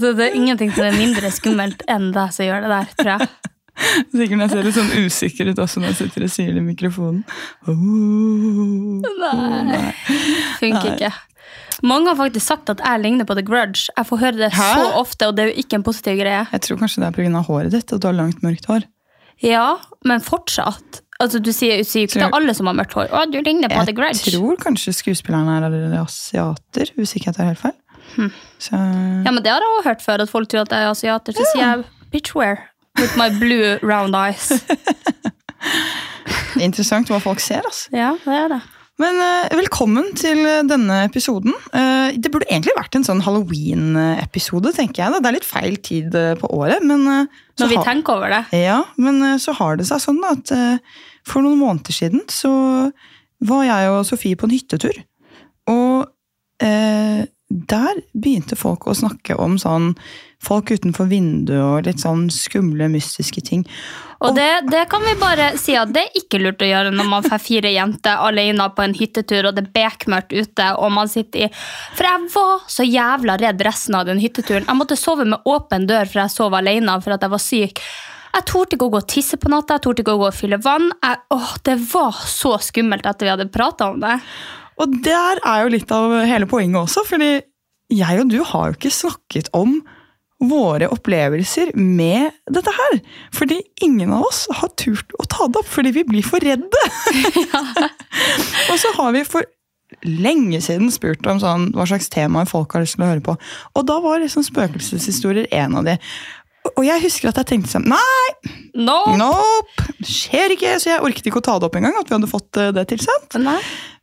Altså, det er ingenting som er mindre skummelt enn deg som gjør det der, tror jeg. Sikkert jeg ser litt sånn usikker ut også når jeg sitter og sier det i mikrofonen. Oh. Nei, funker ikke. Mange har faktisk sagt at jeg ligner på The Grudge. Jeg får høre det Hæ? så ofte, og det er jo ikke en positiv greie. Jeg tror kanskje det er pga. håret ditt, at du har langt, mørkt hår. Ja, men fortsatt. Altså, Du sier usykt. Det er alle som har mørkt hår. Å, du ligner på The Grudge. Jeg tror kanskje skuespillerne er asiater, hvis ikke jeg tar helt feil. Så Ja, men Det har jeg også hørt før, at folk tror at jeg er asiater. Så sier jeg bitch where? with my blue round eyes. interessant hva folk ser, altså. Ja, det er det. Men eh, velkommen til eh, denne episoden. Eh, det burde egentlig vært en sånn halloween-episode, tenker jeg. da. Det er litt feil tid på året, men så Når vi har- tenker over det. Ja, men så har det seg sånn at for noen måneder siden så var jeg og Sofie på en hyttetur. Og eh, der begynte folk å snakke om sånn folk utenfor vinduet og litt sånn skumle, mystiske ting. Og det, det kan vi bare si at det er ikke lurt å gjøre når man får fire jenter alene på en hyttetur, og det er bekmørkt ute, og man sitter i For jeg var så jævla redd resten av den hytteturen. Jeg måtte sove med åpen dør, for jeg sov alene for at jeg var syk. Jeg torde ikke å gå og tisse på natta, jeg torde ikke å gå og fylle vann. Jeg, åh, det var så skummelt etter vi hadde prata om det. Og der er jo litt av hele poenget også, fordi jeg og du har jo ikke snakket om våre opplevelser med dette her. Fordi ingen av oss har turt å ta det opp, fordi vi blir for redde. og så har vi for lenge siden spurt om sånn, hva slags temaer folk har lyst til å høre på. Og da var liksom spøkelseshistorier en av de. Og jeg husker at jeg tenkte sånn Nei, Nope! nope! Skjer ikke! Så jeg orket ikke å ta det opp engang. at vi hadde fått eh, det tilsendt. Nei.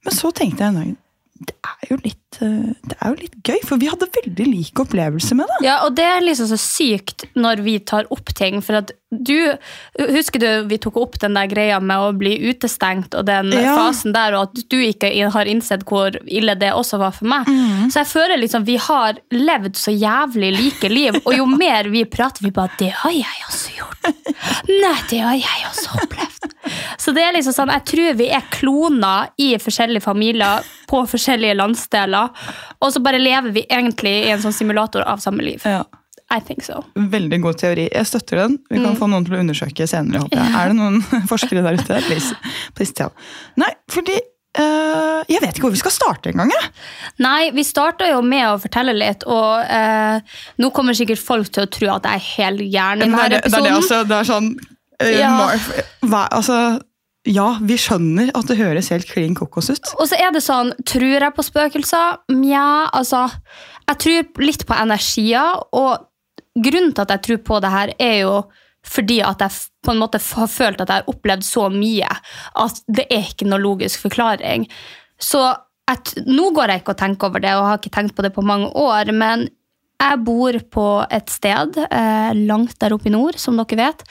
Men så tenkte jeg en dag det er, jo litt, eh, det er jo litt gøy, for vi hadde veldig lik opplevelse med det. Ja, og det er liksom så sykt når vi tar opp ting. For at du Husker du vi tok opp den der greia med å bli utestengt og den Ja. fasen der, og at du ikke har innsett hvor ille det også var for meg? Mm. Så jeg føler liksom vi har levd så jævlig like liv, og jo mer vi prater, vi bare Det har jeg også gjort. Nei, det har jeg også opplevd. Så det er liksom sånn, jeg tror vi er kloner i forskjellige familier på forskjellige landsdeler, og så bare lever vi egentlig i en sånn simulator av samme liv. Ja, I think so. veldig god teori. Jeg støtter den. Vi kan få noen til å undersøke senere. håper jeg. Er det noen forskere der ute? Please, please tell. Nei, fordi uh, Jeg vet ikke hvor vi skal starte engang. Nei, vi starta jo med å fortelle litt, og uh, nå kommer sikkert folk til å tro at jeg er helt gæren i denne det, er- det, er det, altså, det er sånn eh, Ja. Hva, altså, Ja, vi skjønner at det høres helt klin kokos ut. Og så er det sånn, tror jeg på spøkelser? Mja, altså Jeg tror litt på energier, og grunnen til at jeg tror på det her, er jo fordi at jeg på en måte har følt at jeg har opplevd så mye at det er ikke noe logisk forklaring. Så at, nå går jeg ikke og tenker over det, og har ikke tenkt på det på mange år, men jeg bor på et sted eh, langt der oppe i nord, som dere vet.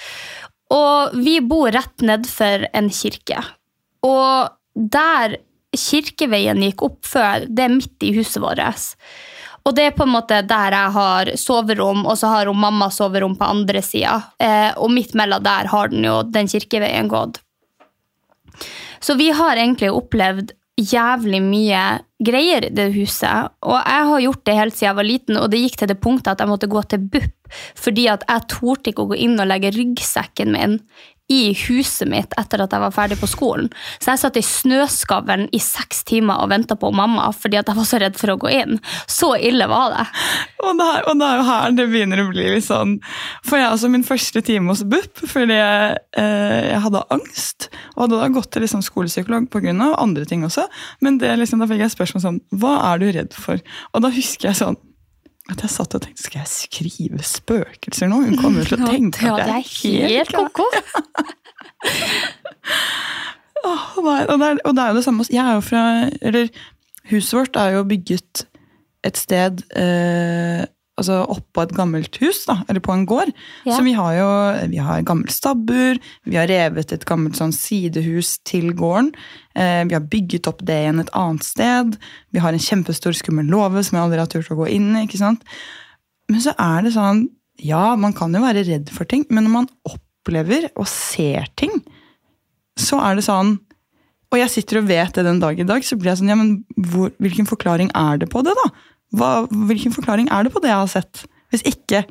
Og vi bor rett nedfor en kirke. Og der kirkeveien gikk opp før, det er midt i huset vårt. Og det er på en måte der jeg har soverom, og så har hun mamma soverom på andre sida. Eh, og midt mellom der har den jo den kirkeveien gått. Så vi har egentlig opplevd jævlig mye greier det huset. Og jeg har gjort det helt siden jeg var liten, og det gikk til det punktet at jeg måtte gå til BUP fordi at jeg torde ikke å gå inn og legge ryggsekken min i huset mitt etter at jeg var ferdig på skolen. Så jeg satt i snøskavlen i seks timer og venta på mamma fordi at jeg var så redd for å gå inn. Så ille var det. Og det, er, og det er jo her det begynner å bli litt sånn For jeg altså min første time hos BUP fordi jeg, eh, jeg hadde angst. Og hadde da gått til liksom skolepsykolog pga. andre ting også. Men det, liksom, da fikk jeg spørsmål sånn Hva er du redd for? Og da husker jeg sånn at jeg satt og tenkte skal jeg skrive spøkelser nå? Hun kommer til å tenke at det jeg er helt ko-ko. Og, og det er jo det samme Jeg er jo fra Eller huset vårt er jo bygget et sted eh, altså oppå et gammelt hus, da, eller på en gård. Ja. Så vi har jo vi har gammelt stabbur, vi har revet et gammelt sånn sidehus til gården. Eh, vi har bygget opp det igjen et annet sted. Vi har en kjempestor, skummel låve som jeg aldri har turt å gå inn i. ikke sant? Men så er det sånn Ja, man kan jo være redd for ting, men når man opplever og ser ting, så er det sånn Og jeg sitter og vet det den dag i dag, så blir jeg sånn Ja, men hvor, hvilken forklaring er det på det, da? Hva, hvilken forklaring er det på det jeg har sett? Hvis ikke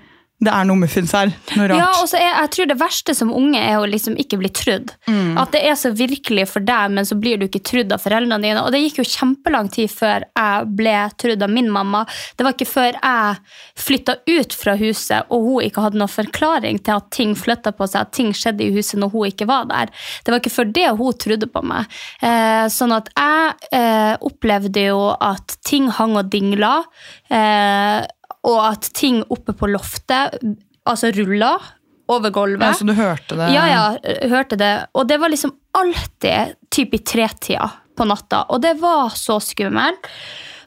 det er noe muffins her. Noe rart. Ja, og så er, jeg tror det verste som unge er å liksom ikke bli trudd. Mm. At det er så virkelig for deg, men så blir du ikke trudd av foreldrene dine. Og det gikk jo kjempelang tid før jeg ble trudd av min mamma. Det var ikke før jeg flytta ut fra huset, og hun ikke hadde noen forklaring til at ting flytta på seg, at ting skjedde i huset når hun ikke var der. Det var ikke før det hun trodde på meg. Eh, sånn at jeg eh, opplevde jo at ting hang og dingla. Eh, og at ting oppe på loftet altså ruller over gulvet. Ja, så du hørte det? Ja, ja, hørte det. Og det var liksom alltid typ i tretida på natta. Og det var så skummelt.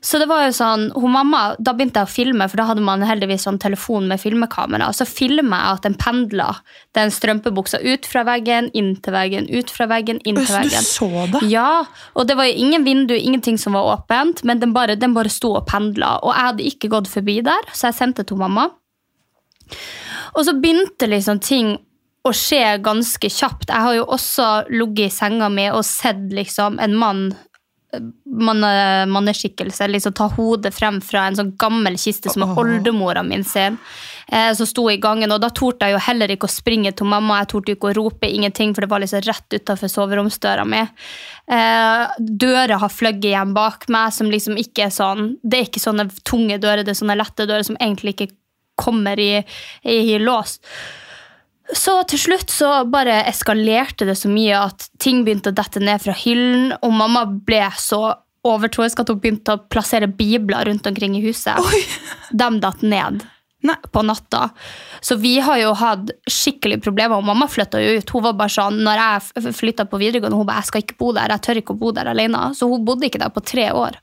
Så det var jo sånn, hun mamma, Da begynte jeg å filme, for da hadde man heldigvis sånn telefon med filmekamera. Så filmer jeg at den pendler den strømpebuksa ut fra veggen, inn til veggen, ut fra veggen, inn til så du så det? Ja, og det var jo ingen vindu, ingenting som var åpent, men den bare, den bare sto og pendla. Og jeg hadde ikke gått forbi der, så jeg sendte til mamma. Og så begynte liksom ting å skje ganske kjapt. Jeg har jo også ligget i senga mi og sett liksom en mann manne, manneskikkelse liksom ta hodet frem fra en sånn gammel kiste som er oldemora min sin, eh, som sto i gangen. Og da torde jeg jo heller ikke å springe til mamma, jeg torde ikke å rope ingenting, for det var liksom rett utafor soveromsdøra mi. Eh, døra har fløyet igjen bak meg, som liksom ikke er sånn Det er ikke sånne tunge dører, det er sånne lette dører som egentlig ikke kommer i, i, i lås. Så til slutt så bare eskalerte det så mye at ting begynte å dette ned fra hyllen, og mamma ble så overtroisk at hun begynte å plassere bibler rundt omkring i huset. Oi. De datt ned Nei. på natta. Så vi har jo hatt skikkelig problemer, og mamma flytta jo ut. Hun var bare sånn, når jeg flytta på videregående, hun bare 'jeg skal ikke bo der', jeg tør ikke å bo der alene. Så hun bodde ikke der på tre år.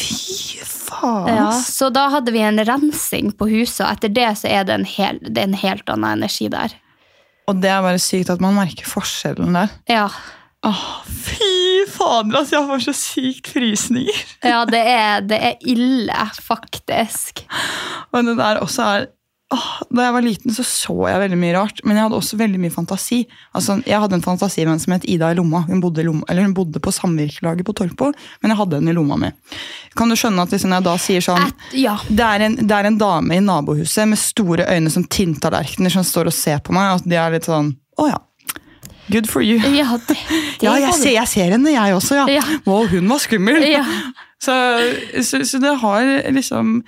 Fy faen! Ja, så da hadde vi en rensing på huset, og etter det så er det en, hel, det er en helt annen energi der. Og det er bare sykt at man merker forskjellen der. Ja, Åh, fy fader, altså, jeg får så sykt frysninger. ja det, er, det er ille, faktisk. Og det der også er åh, Da jeg var liten, så så jeg veldig mye rart, men jeg hadde også veldig mye fantasi. Altså, Jeg hadde en fantasivenn som het Ida i lomma. Hun bodde, i lomma, eller hun bodde på samvirkelaget på Torpo, men jeg hadde henne i lomma mi. Kan du skjønne at liksom, jeg da sier sånn Et, ja. det er, en, det er en dame i nabohuset med store øyne som tinntallerkener som står og ser på meg, og at de er litt sånn Å ja. Good for you. Ja, det, det Ja, jeg ser, jeg ser henne, jeg også. ja. Ja. Wow, hun var skummel. Ja. Så, så, så det har liksom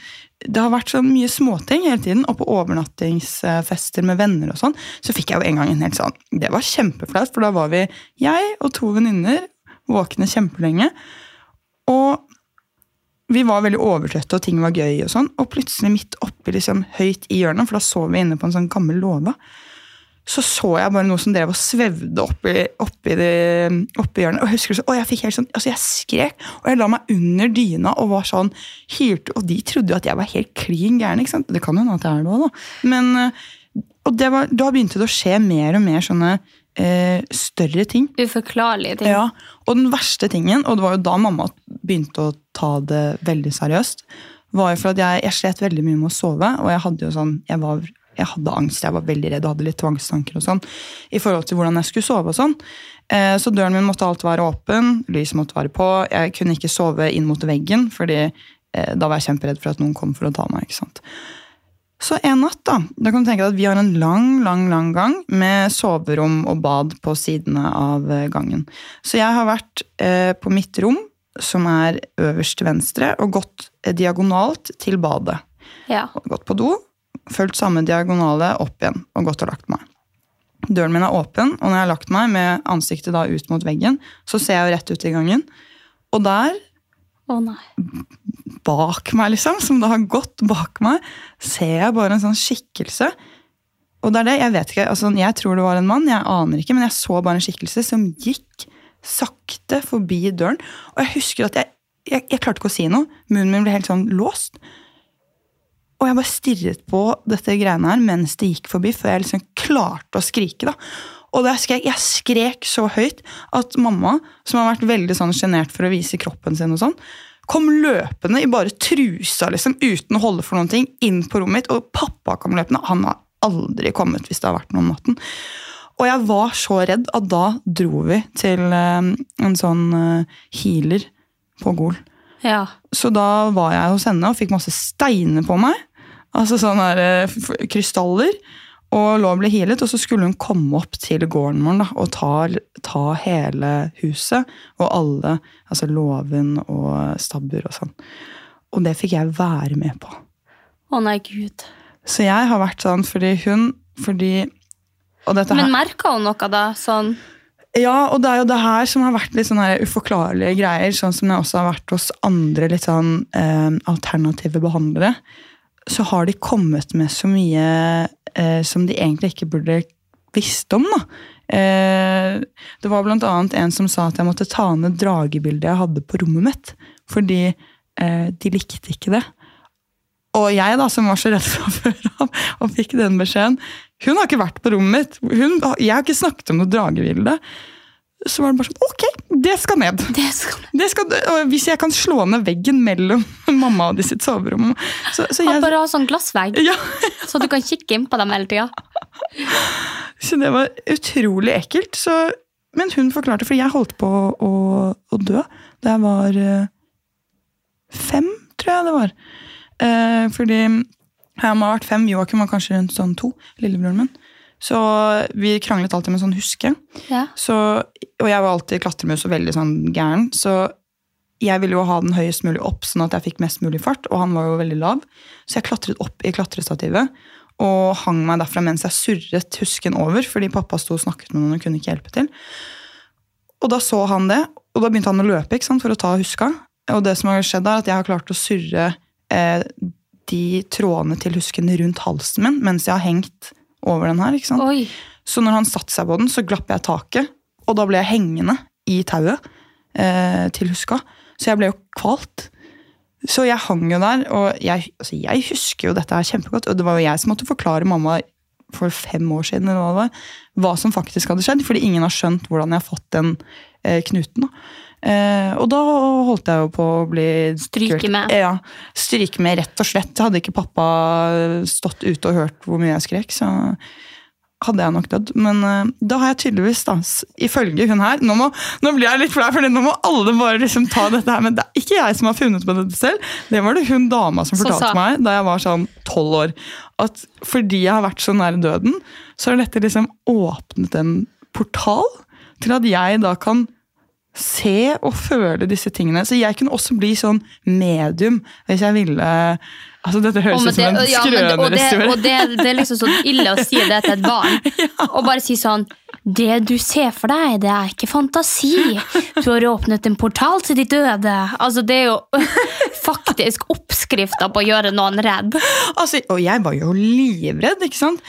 Det har vært så mye småting hele tiden. Og på overnattingsfester med venner og sånn, så fikk jeg jo en gang en helt sånn Det var kjempeflaut, for da var vi jeg og to venninner våkne kjempelenge. Og vi var veldig overtrøtte, og ting var gøy, og sånn, og plutselig midt oppi liksom, høyt i hjørnet, for da sov vi inne på en sånn gammel låve, så så jeg bare noe som drev og svevde oppi, oppi, det, oppi hjørnet. Og jeg husker så, og jeg fikk helt sånn, altså jeg skrek, og jeg la meg under dyna og var sånn hylte, og de trodde jo at jeg var helt klin gæren. ikke sant? Det kan jo hende at jeg er det òg, da. Men, eh, og det var, da begynte det å skje mer og mer sånne eh, større ting. Uforklarlige ting. Ja, Og den verste tingen, og det var jo da mamma begynte å ta det veldig seriøst, var jo for at jeg, jeg slet veldig mye med å sove, og jeg hadde jo sånn, jeg var jeg hadde angst, jeg var veldig redd og hadde litt tvangstanker og sånn, i forhold til hvordan jeg skulle sove og sånn. Eh, Så døren min måtte alltid være åpen, lyset måtte være på. Jeg kunne ikke sove inn mot veggen, fordi eh, da var jeg kjemperedd for at noen kom for å ta meg. ikke sant? Så en natt, da, da kan du tenke deg at vi har en lang, lang lang gang med soverom og bad på sidene av eh, gangen. Så jeg har vært på mitt rom, som er øverst til venstre, og gått diagonalt til badet. Ja. Gått på do, fulgt samme diagonale opp igjen og gått og lagt meg. Døren min er åpen, og når jeg har lagt meg med ansiktet da ut mot veggen, så ser jeg jo rett ut i gangen. Og der Å nei. bak meg, liksom, som da har gått bak meg, ser jeg bare en sånn skikkelse. Og det er det, jeg vet ikke, altså jeg tror det var en mann, jeg aner ikke, men jeg så bare en skikkelse som gikk sakte forbi døren. Og jeg husker at jeg, jeg, jeg klarte ikke å si noe. Munnen min ble helt sånn låst. Og jeg bare stirret på dette greiene her mens det gikk forbi, før jeg liksom klarte å skrike. da. Og da jeg skrek, jeg skrek så høyt at mamma, som har vært veldig sånn sjenert for å vise kroppen sin, og sånn, kom løpende i bare trusa liksom, uten å holde for noen ting, inn på rommet mitt. Og pappa kom løpende. Han har aldri kommet hvis det har vært noe om natten. Og jeg var så redd at da dro vi til eh, en sånn eh, healer på Gol. Ja. Så da var jeg hos henne og fikk masse steiner på meg. Altså sånne her, eh, krystaller. Og lå og ble healet, og så skulle hun komme opp til gården vår da, og ta, ta hele huset. Og alle, altså låven og stabbur og sånn. Og det fikk jeg være med på. Å nei, gud. Så jeg har vært sånn fordi hun Fordi Men merka hun noe, da? Sånn Ja, og det er jo det her som har vært litt sånne uforklarlige greier, sånn som jeg også har vært hos andre litt sånn eh, alternative behandlere. Så har de kommet med så mye eh, som de egentlig ikke burde visst om, da. Eh, det var annet en som sa at jeg måtte ta ned dragebildet jeg hadde på rommet mitt, fordi eh, de likte ikke det. Og jeg, da, som var så redd fra før av, og fikk den beskjeden Hun har ikke vært på rommet mitt. Hun, jeg har ikke snakket om noe dragebilde. Så var det bare sånn Ok, det skal ned. Det skal Det skal, hvis jeg kan slå ned veggen mellom mamma og de sitt soverom så, så, jeg, bare ha sånn glassvegg, ja, så du kan kikke inn på dem hele tida. så det var utrolig ekkelt. Så, men hun forklarte, for jeg holdt på å, å dø da jeg var eh, fem, tror jeg det var. Eh, fordi jeg må ha vært fem, Joakim var kanskje rundt sånn to, lillebroren min. Så vi kranglet alltid med sånn huske. Ja. Så, og jeg var alltid klatremus og veldig sånn gæren. Så jeg ville jo ha den høyest mulig opp, sånn at jeg fikk mest mulig fart. Og han var jo veldig lav. Så jeg klatret opp i klatrestativet og hang meg derfra mens jeg surret husken over, fordi pappa sto og snakket med noen og kunne ikke hjelpe til. Og da så han det, og da begynte han å løpe sant, for å ta huska. Og det som har skjedd er at jeg har klart å surre eh, de trådene til husken rundt halsen min mens jeg har hengt over den her. ikke sant? Oi. Så når han satte seg på den, så glapp jeg taket, og da ble jeg hengende i tauet eh, til huska. Så jeg ble jo kvalt. Så jeg hang jo der, og jeg, altså jeg husker jo dette her kjempegodt. Og det var jo jeg som måtte forklare mamma for fem år siden eller hva det var, hva som faktisk hadde skjedd. Fordi ingen har skjønt hvordan jeg har fått den eh, knuten. Da. Eh, og da holdt jeg jo på å bli Stryke med. Ja, stryke med, rett og slett. Hadde ikke pappa stått ute og hørt hvor mye jeg skrek, så hadde jeg nok dødd. Men eh, da har jeg tydeligvis, da, ifølge hun her Nå, må, nå blir jeg litt flau, for nå må alle bare liksom ta dette her. Men det er ikke jeg som har funnet på dette selv. Det var det hun dama som Som fortalte meg da jeg var sånn tolv år. At fordi jeg har vært så nær døden, så har dette liksom åpnet en portal til at jeg da kan se og føle disse tingene. Så jeg kunne også bli sånn medium hvis jeg ville Altså Dette høres ut som en ja, det- og det, og det, det er liksom så ille å si det til et barn. Og bare si sånn Det du ser for deg, det er ikke fantasi. Du har åpnet en portal til de døde. Altså, det er jo faktisk oppskrifta på å gjøre noen redd. Altså, og jeg var jo livredd, ikke sant?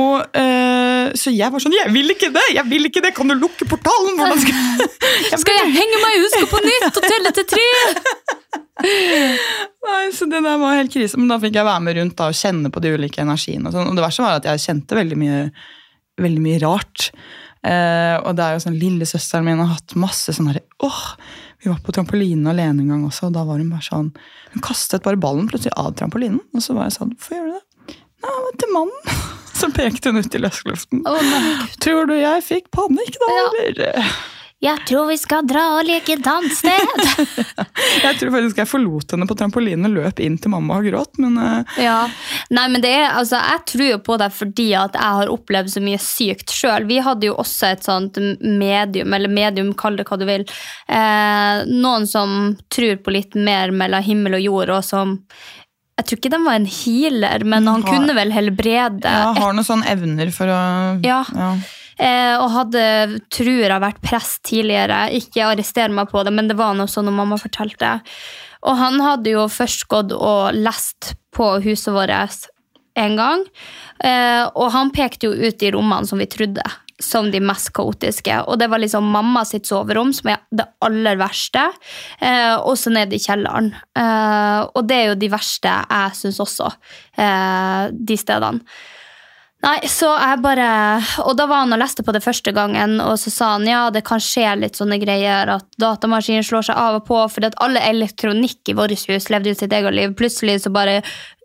Og, øh, så jeg var sånn Jeg vil ikke det! jeg vil ikke det, Kan du lukke portalen? Hvordan skal jeg Skal jeg henge meg i huska på nytt og telle til tre? Nei, så det der var helt krise. Men da fikk jeg være med rundt da, og kjenne på de ulike energiene. Og, sånn. og det verste var at jeg kjente veldig mye, veldig mye rart. Uh, og det er jo sånn, Lillesøsteren min har hatt masse sånn herre åh, Vi var på trampolinen alene en gang også, og da var hun bare sånn Hun kastet bare ballen plutselig av trampolinen, og så var jeg sånn Hvorfor gjør du det? Nei, men til mannen. Så pekte hun ut i løsluften. Oh. Tror du jeg fikk panikk da, Ja. 'Jeg tror vi skal dra og leke et annet sted'. Jeg tror faktisk jeg forlot henne på trampolinen og løp inn til mamma og gråt, men uh... Ja, Nei, men det er, altså, Jeg tror jo på det fordi at jeg har opplevd så mye sykt sjøl. Vi hadde jo også et sånt medium, eller medium, kall det hva du vil. Eh, noen som tror på litt mer mellom himmel og jord, og som Jeg tror ikke den var en healer, men han Har- kunne vel helbrede. Ja, har noen sånne evner for å Ja. Eh, og hadde, tror jeg, vært prest tidligere. Ikke arrester meg på det, men det var noe sånn mamma fortalte. Og han hadde jo først gått og lest på huset vårt en gang. Eh, og han pekte jo ut de rommene som vi trodde som de mest kaotiske. Og det var liksom mamma sitt soverom, som er det aller verste. Eh, og så ned i kjelleren. Eh, og det er jo de verste jeg syns også, eh, de stedene. Nei, så jeg bare Og da var han og leste på det første gangen, og så sa han ja, det kan skje litt sånne greier, at datamaskinen slår seg av og på, fordi at alle elektronikk i vårt hus levde ut sitt eget liv. Plutselig så bare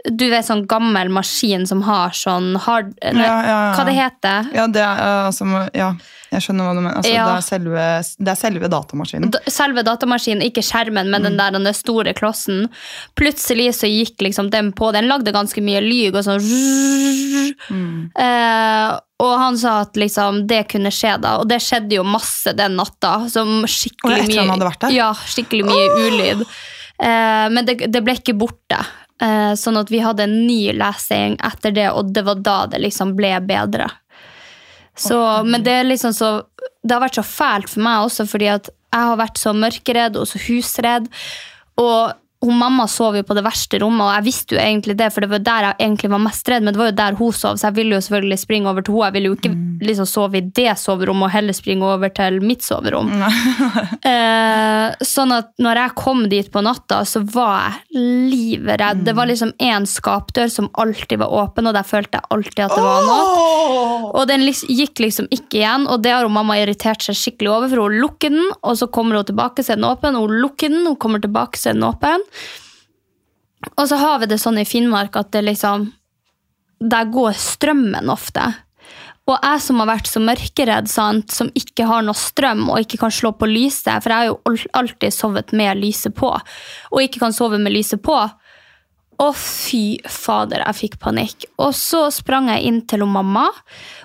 Du vet sånn gammel maskin som har sånn hard Ja, ja, ja. Hva det heter Ja, det er, uh, som ja, jeg skjønner hva du mener. Altså, Ja. det, er selve, det er selve datamaskinen. Selve datamaskinen, ikke skjermen, men den der den store klossen. Plutselig så gikk liksom den på. Den lagde ganske mye lyg og sånn eh, Og han sa at liksom det kunne skje da, og det skjedde jo masse den natta. Som skikkelig Og etter han hadde vært der? Ja, skikkelig mye ulyd. Eh, men det, det ble ikke borte. Eh, sånn at vi hadde en ny lesing etter det, og det var da det liksom ble bedre. Så, men det er liksom så Det har vært så fælt for meg også, fordi at jeg har vært så mørkeredd og så husredd. Og hun mamma sov jo på det verste rommet, og jeg visste jo egentlig det, for det var der jeg egentlig var mest redd, men det var jo der hun sov, så jeg ville jo selvfølgelig springe over til henne. Jeg ville jo ikke liksom sove i det soverommet og heller springe over til mitt soverom. Eh, sånn at når jeg kom dit på natta, så var jeg livredd. Det var liksom én skapdør som alltid var åpen, og der følte jeg alltid at det var noe. Og den gikk liksom ikke igjen, og det har hun mamma irritert seg skikkelig over, for hun lukker den, og så kommer hun tilbake, så er den åpen, hun lukker den, hun kommer tilbake, så er den åpen. Og så har vi det sånn i Finnmark at det liksom Der går strømmen ofte. Og jeg som har vært så mørkeredd, sant, som ikke har noe strøm og ikke kan slå på lyset, for jeg har jo alltid sovet med lyset på, og ikke kan sove med lyset på. Å, fy fader, jeg fikk panikk. Og så sprang jeg inn til mamma,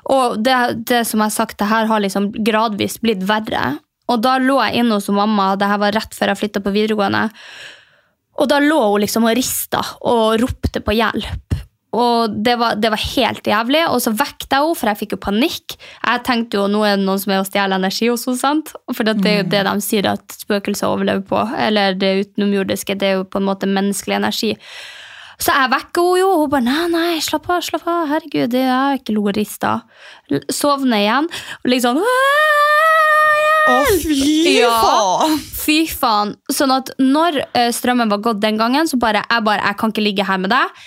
og det, det som jeg har sagt, det her har liksom gradvis blitt verre. Og da lå jeg inne hos mamma, det her var rett før jeg flytta på videregående. Og da lå hun liksom og rista og ropte på hjelp. Og det var, det var helt jævlig. Og så vekket jeg henne, for jeg fikk jo panikk. Jeg tenkte jo nå er det noen som er og stjeler energi hos henne. sant? For det er jo det de sier at spøkelser overlever på. Eller det utenomjordiske. Det er jo på en måte menneskelig energi. Så jeg vekker henne jo, og hun bare nei, nei, slapp av, slapp av. Herregud, jeg har ikke ligget og rista. Sovner igjen. Og liksom Å, fy Ja. faen! Fy faen. Sånn at når eh, strømmen var gått den gangen, så bare jeg bare, jeg kan ikke ligge her med deg.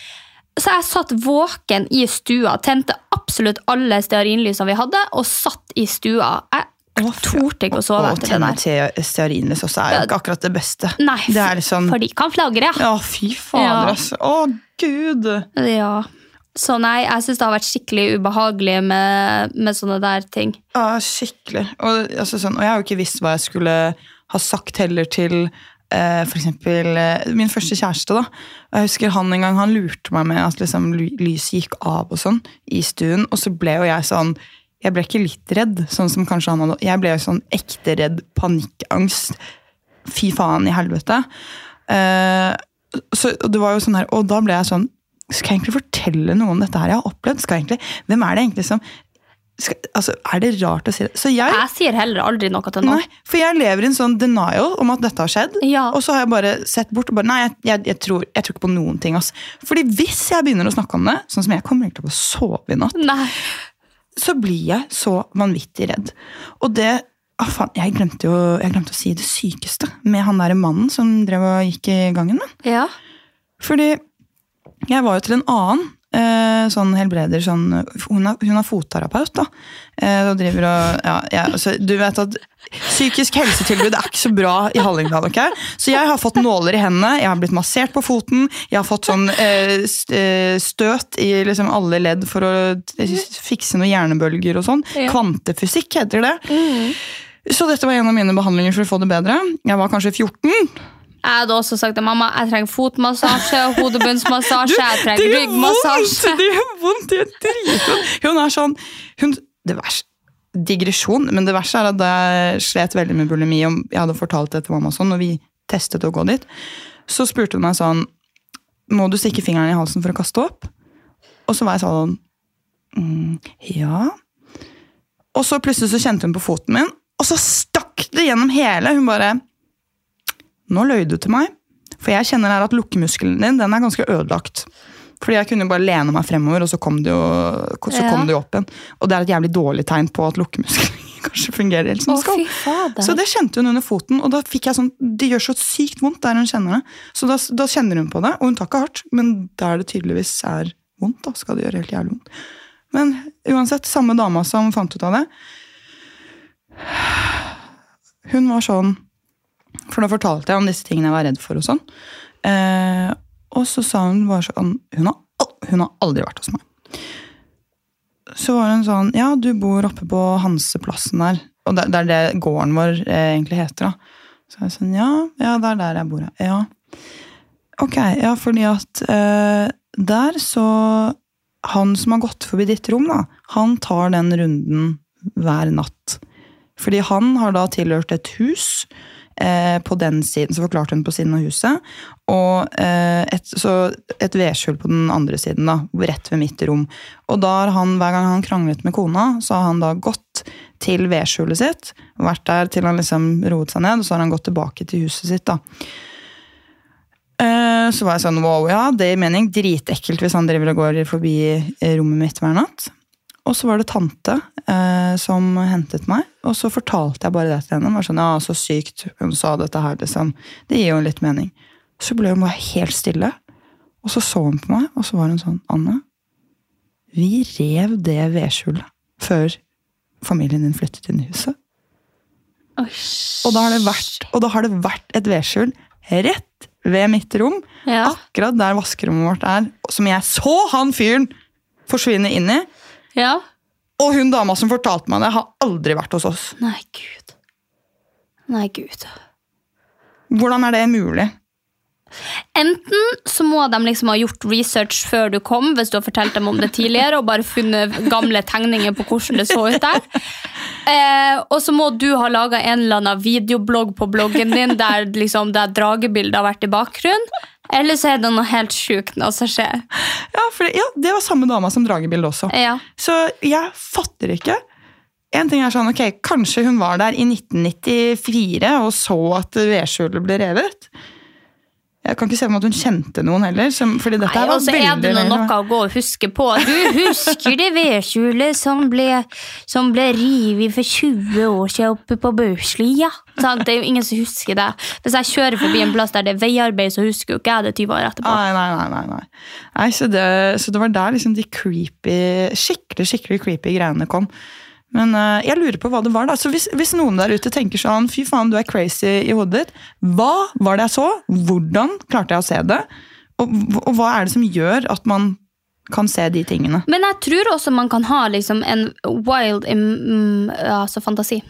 Så jeg satt våken i stua, tente absolutt alle stearinlysene vi hadde, og satt i stua. Jeg torde ikke å sove og, etter det tenne der. te- stearinlys også er jo ikke akkurat det beste. Nei, det liksom for de kan flagre. Ja, fy fader, Ja. altså. Å, gud! Ja. Så nei, jeg syns det har vært skikkelig ubehagelig med, med sånne der ting. Ja, skikkelig. Og, altså, sånn, og jeg har jo ikke visst hva jeg skulle ha sagt heller til eh, for eksempel eh, min første kjæreste. da. Jeg husker Han en gang han lurte meg med at liksom, lyset gikk av og sånn i stuen. Og så ble jo jeg sånn Jeg ble ikke litt redd, sånn som kanskje han hadde. Jeg ble jo sånn ekte redd, panikkangst. Fy faen i helvete. Uh, så det var jo sånn her, og da ble jeg sånn Skal jeg egentlig fortelle noe om dette her jeg har opplevd? Skal jeg egentlig, hvem er det egentlig som skal, altså, Er det rart å si det? Så jeg, Jeg sier heller aldri noe til noen. nei, for jeg lever i en sånn denial om at dette har skjedd. Ja. Og så har jeg bare sett bort og bare Nei, jeg, jeg, jeg, tror, jeg tror ikke på noen ting. ass. Fordi hvis jeg begynner å snakke om det, sånn som jeg kommer egentlig til å sove i natt, Nei. Så blir jeg så vanvittig redd. Og det ah, faen, jeg, glemte jo, jeg glemte å si det sykeste med han der mannen som drev og gikk i gangen min. Ja. Fordi jeg var jo til en annen sånn helbreder sånn, hun, er, hun er fotterapeut, da. Eh, og driver og ja, ja, altså, Du vet at psykisk helsetilbud er ikke så bra i Hallingdal. ok? Så jeg har fått nåler i hendene, jeg har blitt massert på foten, jeg har fått sånn eh, eh, støt i liksom alle ledd for å eh, fikse noen hjernebølger og sånn. Kvantefysikk heter det. Så dette var en av mine behandlinger for å få det bedre. Jeg var kanskje 14. Jeg hadde også sagt til mamma jeg trenger fotmassasje, hodebunnsmassasje, jeg trenger det ryggmassasje. Det gjør vondt! Det gjør dritvondt! Hun er sånn hun, Det verste Digresjon, men det verste er at jeg slet veldig med bulimi. Og jeg hadde fortalt det til mamma sånn, og vi testet å gå dit. Så spurte hun meg sånn Må du stikke fingeren i halsen for å kaste opp? Og så var jeg sånn mm, Ja. Og så plutselig så kjente hun på foten min, og så stakk det gjennom hele. Hun bare Nå løy du til meg. For jeg kjenner her at lukkemuskelen din den er ganske ødelagt. Fordi jeg kunne bare lene meg fremover, og så kom det jo, kom det jo opp igjen. Og det er et jævlig dårlig tegn på at lukkemuskelen kanskje fungerer helt som Å, skal. Så det kjente hun under foten, og da fikk jeg sånn, det gjør så sykt vondt der hun kjenner det. Så da, da kjenner hun på det, og hun tar ikke hardt, men der det tydeligvis er vondt, da skal det gjøre helt jævlig vondt. Men uansett, samme dama som fant ut av det, hun var sånn, for da fortalte jeg om disse tingene jeg var redd for og sånn, eh, og så sa hun bare sånn, hun har, hun har aldri vært hos meg. Så var hun sånn, ja, du bor oppe på Hanseplassen der, og det, det er det gården vår eh, egentlig heter da. Så jeg sånn, ja, ja, det er der jeg bor, ja. Ok, ja, fordi at eh, der så, han som har gått forbi ditt rom da, han tar den runden hver natt. Fordi han har da tilhørt et hus eh, på den siden, så forklarte hun på siden av huset, og eh, et, så et vedskjul på den andre siden, da, rett ved mitt rom. Og da har han, hver gang han kranglet med kona, så har han da gått til vedskjulet sitt, vært der til han liksom roet seg ned, og så har han gått tilbake til huset sitt. da. Eh, Så var jeg sånn, wow, ja, det gir mening. Dritekkelt hvis han driver og går forbi rommet mitt hver natt. Og så var det tante eh, som hentet meg, og så fortalte jeg bare det til henne. Hun var sånn, ja, så sykt hun sa dette her, liksom. Det gir jo litt mening. Så ble hun bare helt stille, og så så hun på meg, og så var hun sånn, Anne, vi rev det vedskjulet før familien din flyttet inn i huset. Og da har det vært, og da har det vært et vedskjul rett ved mitt rom, Ja. akkurat der vaskerommet vårt er, som jeg så han fyren forsvinne inn i. ja. Og hun dama som fortalte meg det, har aldri vært hos oss. Nei, gud. Nei, gud. Hvordan er det mulig? Enten så må de liksom ha gjort research før du kom, hvis du har fortalt dem om det tidligere, og bare funnet gamle tegninger på hvordan det så ut der. Eh, og så må du ha laga en eller annen videoblogg på bloggen din der liksom det dragebildet har vært i bakgrunnen. Eller så er det noe helt sjukt nå som skjer. Ja, for det, ja, det var samme dama som dragebildet også. Ja. Så jeg fatter ikke. En ting er sånn, ok, Kanskje hun var der i 1994 og så at vedskjulet ble revet. Jeg kan ikke se for meg at hun kjente noen heller. Som, fordi dette Nei, var og så er det noe å gå og huske på. Du husker det vedskjulet som ble, som ble revet for 20 år siden oppe på Børslia? Det er jo ingen som husker det. Hvis jeg kjører forbi en plass der det er veiarbeid, så husker jo ikke jeg det 20 år etterpå. Nei, nei. nei, nei. nei så, det, så det var der liksom de creepy, skikkelig skikkelig creepy greiene kom. Men uh, jeg lurer på hva det var. da. Så hvis, hvis noen der ute tenker sånn fy faen, du er crazy i hodet ditt, hva var det jeg så? Hvordan klarte jeg å se det? Og, og hva er det som gjør at man kan se de tingene? Men jeg tror også man kan ha liksom en wild im, mm, altså fantasi.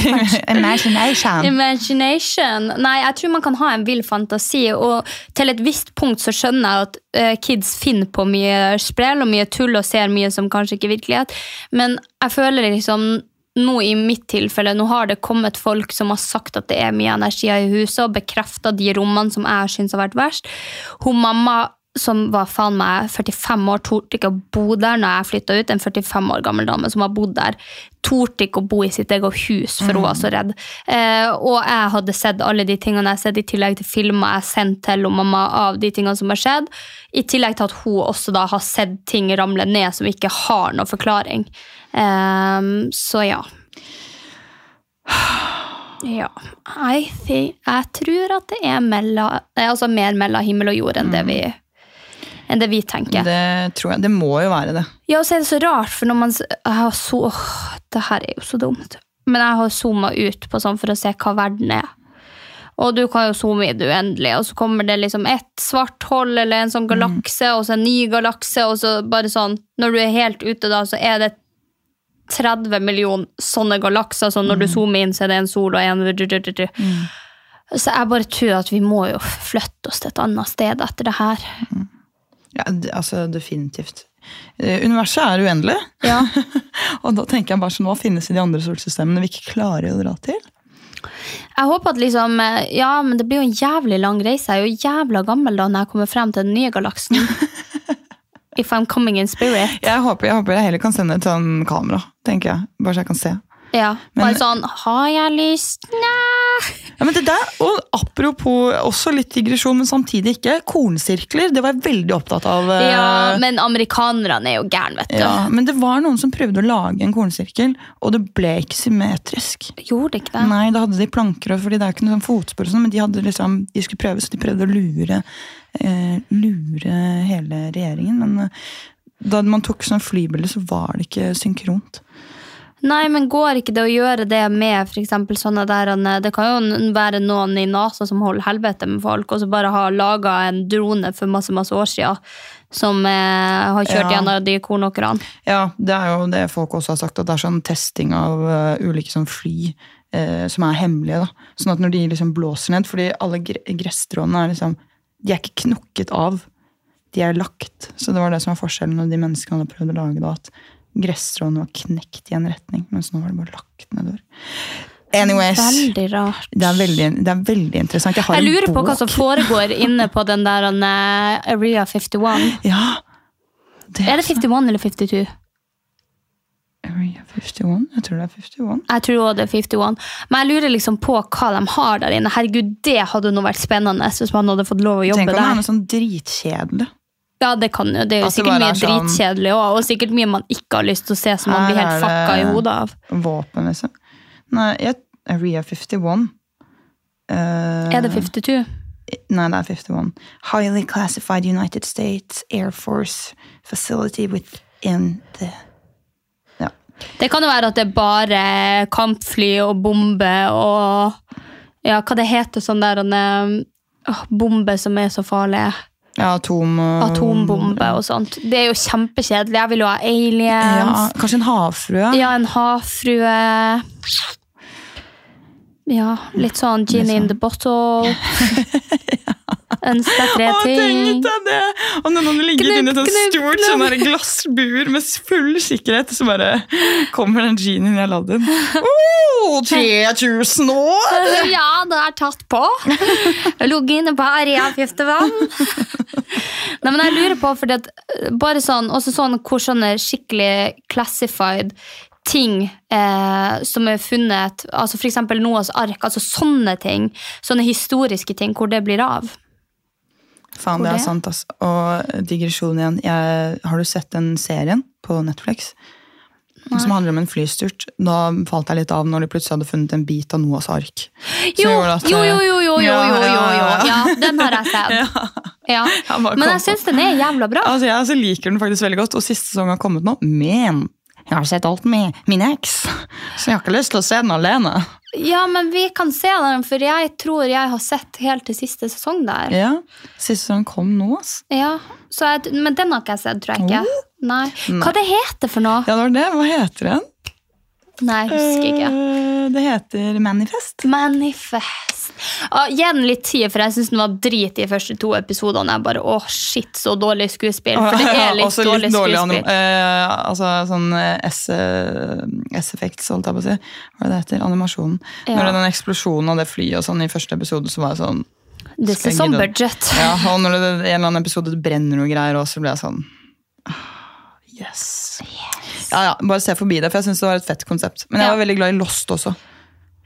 Imagination. Imagination. Nei, jeg tror man kan ha en vill fantasi, og til et visst punkt så skjønner jeg at eh, kids finner på mye sprell og mye tull og ser mye som kanskje ikke er virkelighet, men jeg føler liksom nå i mitt tilfelle, nå har det kommet folk som har sagt at det er mye energier i huset, og bekreftet de rommene som jeg syns har vært verst. Hun mamma som var faen meg 45 år, torde ikke å bo der når jeg flytta ut. En 45 år gammel dame som har bodd der, torde ikke å bo i sitt eget hus, for hun var så redd. Eh, og jeg hadde sett alle de tingene jeg har sett, i tillegg til filmer jeg har sendt til mamma av de tingene som har skjedd. I tillegg til at hun også da har sett ting ramle ned som ikke har noen forklaring. Eh, så ja. Ja, I think, jeg tror at det er mellom, altså mer mellom himmel og jord enn det vi, enn det vi tenker. Det tror jeg. Det må jo være det. Ja, og så er det så rart, for når man har så, åh, Det her er jo så dumt. Men jeg har zooma ut på sånn for å se hva verden er. Og du kan jo zoome i det uendelige, og så kommer det liksom ett svart hull eller en sånn galakse, og så en ny galakse, og så bare sånn Når du er helt ute, da, så er det 30 millioner sånne galakser, så når du zoomer inn, så er det en sol og en Så jeg bare tror at vi må jo flytte oss til et annet sted etter det her. Ja, altså definitivt. Eh, Universet er uendelig. Ja. og da tenker jeg bare sånn, hva finnes i de andre solsystemene vi ikke klarer å dra til? Jeg håper at liksom eh, Ja, men det blir jo en jævlig lang reise. Jeg er jo jævla gammel da når jeg kommer frem til den nye galaksen. If I'm coming in spirit. Jeg håper jeg, håper jeg heller kan sende et sånn kamera, tenker jeg. Bare så jeg kan se. Ja, Men- Bare sånn Har jeg lyst? Nei. Ja, men det der, og Apropos også litt digresjon, men samtidig ikke. Kornsirkler, det var jeg veldig opptatt av. eh, Ja, men amerikanerne er jo gærne, vet du. ja, men det var noen som prøvde å lage en kornsirkel, og det ble ikke symmetrisk. Gjorde det ikke det? Nei, da hadde de planker, fordi det er jo ikke noe sånn fotspor, sånn, men de, hadde liksom, de skulle prøve, så de prøvde å lure, eh, lure hele regjeringen. Men eh, da man tok sånn flybilde, så var det ikke synkront. Nei, men går ikke det å gjøre det med eksempel sånne der Det kan jo være noen i NASA som holder helvete med folk, og så bare har laga en drone for masse masse år siden som eh, har kjørt Ja. gjennom de kornåkrene. Ja, det er jo det folk også har sagt, at det er sånn testing av uh, ulike sånn fly uh, som er hemmelige. da. Sånn at når de liksom blåser ned, fordi alle gre gresstrådene er liksom De er ikke knokket av, de er lagt. Så det var det som var forskjellen når de menneskene hadde prøvd å lage det, at gresstrådene var knekt i en retning, mens nå var det bare lagt nedover. Anyways. Veldig rart. Det er veldig, det er veldig interessant. Jeg Jeg lurer på hva som foregår inne på den der eh, Area 51. Ja, det Er det 51 eller 52? Area 51? Jeg tror det er 51. Jeg tror også det er 51. Men jeg lurer liksom på hva de har der inne. Herregud, det hadde nå vært spennende hvis man hadde fått lov å jobbe Tenk om det er noe sånn dritkjedelig. Ja, det kan jo. Det er jo det sikkert mye sånn- dritkjedelig òg, og sikkert mye man ikke har lyst til å se som man Her blir helt fucka i hodet av. Våpen, liksom. Nei, jeg, Area 51. Uh, Er det 52? Nei, det er 51. Highly classified United States Air Force facility within the Ja. Det kan jo være at det er bare kampfly og bombe og Ja, hva det heter sånn der eh, Bombe som er så farlige. Ja atom... Atombombe og sånt. Det er jo kjempekjedelig. Jeg vil jo ha Ja, aliens. kanskje en havfrue? Ja, en havfrue. Ja, litt sånn genie in the bottle. Ønske deg tre Å, ting. tenk deg det! Og når man ligger Knupp, inni et stort sånn der glassbur med full sikkerhet, så bare kommer den genien i Aladdin. Oh, 3000 år! Ja, det er tatt på. Lå inne på Aria vann Nei, men jeg lurer på, fordi at eh, bare sånn, også sånn hvor sånne skikkelig classified ting eh, som er funnet, altså for eksempel Noahs ark, altså sånne ting, sånne historiske ting, hvor det blir av. Faen, det er sant, ass. Og digresjon igjen. Jeg, har du sett den serien på Netflix? Som handler om en flystyrt. Da falt jeg litt av når de plutselig hadde funnet en bit av Noahs ark. Jo, at, jo, jo, jo, jo, jo, jo, jo, jo. ja. Ja, den har jeg sett. Ja. Men jeg syns den er jævla bra. Altså, jeg altså, liker den faktisk veldig godt, og siste sesong har kommet nå. Men jeg har sett alt med min eks, så jeg har ikke lyst til å se den alene. Ja, men vi kan se den, for jeg tror jeg har sett helt til siste sesong der. Ja, Siste sesong kom nå, altså. Ja, så jeg, Men den har ikke jeg sett, tror jeg ikke. Nei. Hva det heter for noe? Ja, det var det. Hva heter den? Nei, jeg husker ikke. Eh, Det heter Manifest. Manifest. Ah, gi den litt tid, for jeg syns den var drit de første to episodene. Jeg bare, åh, shit, så dårlig skuespill. For det er litt Også dårlig anim- skuespill. eh, altså sånn eh, S- S-effects, holdt jeg på å si. Hva er det heter? Animasjonen. Ja. Når det er den eksplosjonen av det flyet og sånn i første episode, så var jeg sånn This is on budget. Ja, og når det i en eller annen episode det brenner noe greier, og så ble jeg sånn ah, Yes. Ja, ja, Bare se forbi det, for jeg syns det var et fett konsept. Men jeg Ja. var veldig glad i Lost også.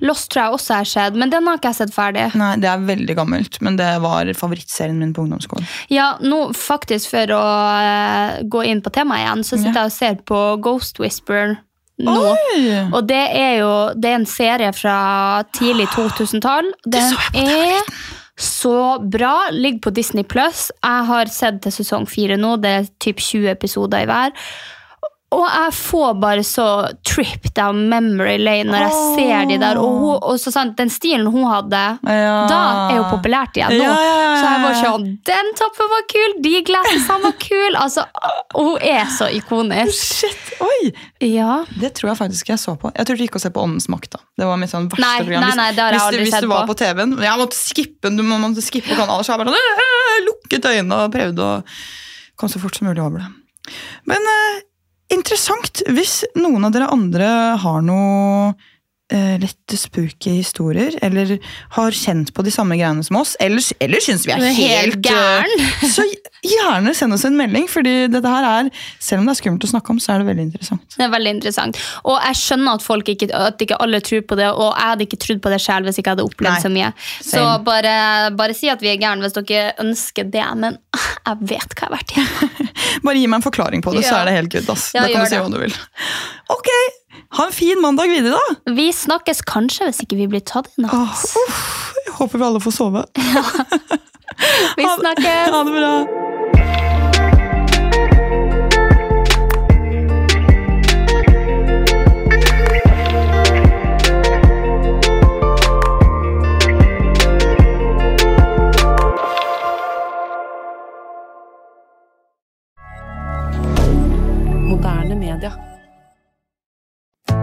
Lost tror jeg også har skjedd, men den har ikke jeg sett ferdig. Nei, Det er veldig gammelt, men det var favorittserien min på ungdomsskolen. Ja, nå faktisk For å uh, gå inn på temaet igjen, så sitter jeg og ser på Ghost Whisperer nå. Oi! Og det er jo det er en serie fra tidlig 2000-tall. Den er så bra. Ligger på Disney Pluss. Jeg har sett til sesong fire nå. Det er typ 20 episoder i hver. Og jeg får bare så trip down memory lane når jeg ser de der. Og, hun, og så sant, den stilen hun hadde Ja. da, er jo populært igjen nå. Ja, ja, Så jeg bare sånn Den toppen var kul! De glassene var kul! Altså, hun er så ikonisk. Shit, oi! Ja. Det tror jeg faktisk jeg så på. Jeg turte ikke å se på Åndens makt. da. Det var mitt sånn verste Nei, program. nei, nei, jeg hvis, aldri hvis du var på. på TV-en Jeg måtte skippe, du må- måtte skippe kanalen, så bare sånn, øh, lukket øynene og prøvde å komme så fort som mulig over det. Men eh, interessant. Hvis noen av dere andre har noe litt spooky historier, eller har kjent på de samme greiene som oss, eller, eller syns vi er helt helt, gæren. eh, så gjerne send oss en melding, fordi dette her er, selv om det er skummelt å snakke om, så er det veldig interessant. Det er veldig interessant. Og jeg skjønner at folk ikke, at ikke alle tror på det, og jeg hadde ikke trodd på det selv hvis jeg ikke hadde opplevd Nei. så mye. Så bare, bare si at vi er gærne hvis dere ønsker det, men jeg vet hva jeg har vært igjennom. Bare gi meg en forklaring på det, så er det helt good. ass. Ja, da kan du si hva du vil. Ok, ha en fin mandag videre, da. Vi snakkes kanskje hvis ikke vi blir tatt i natt. Åh, uff, jeg håper vi alle får sove. Vi snakkes! Ha det bra.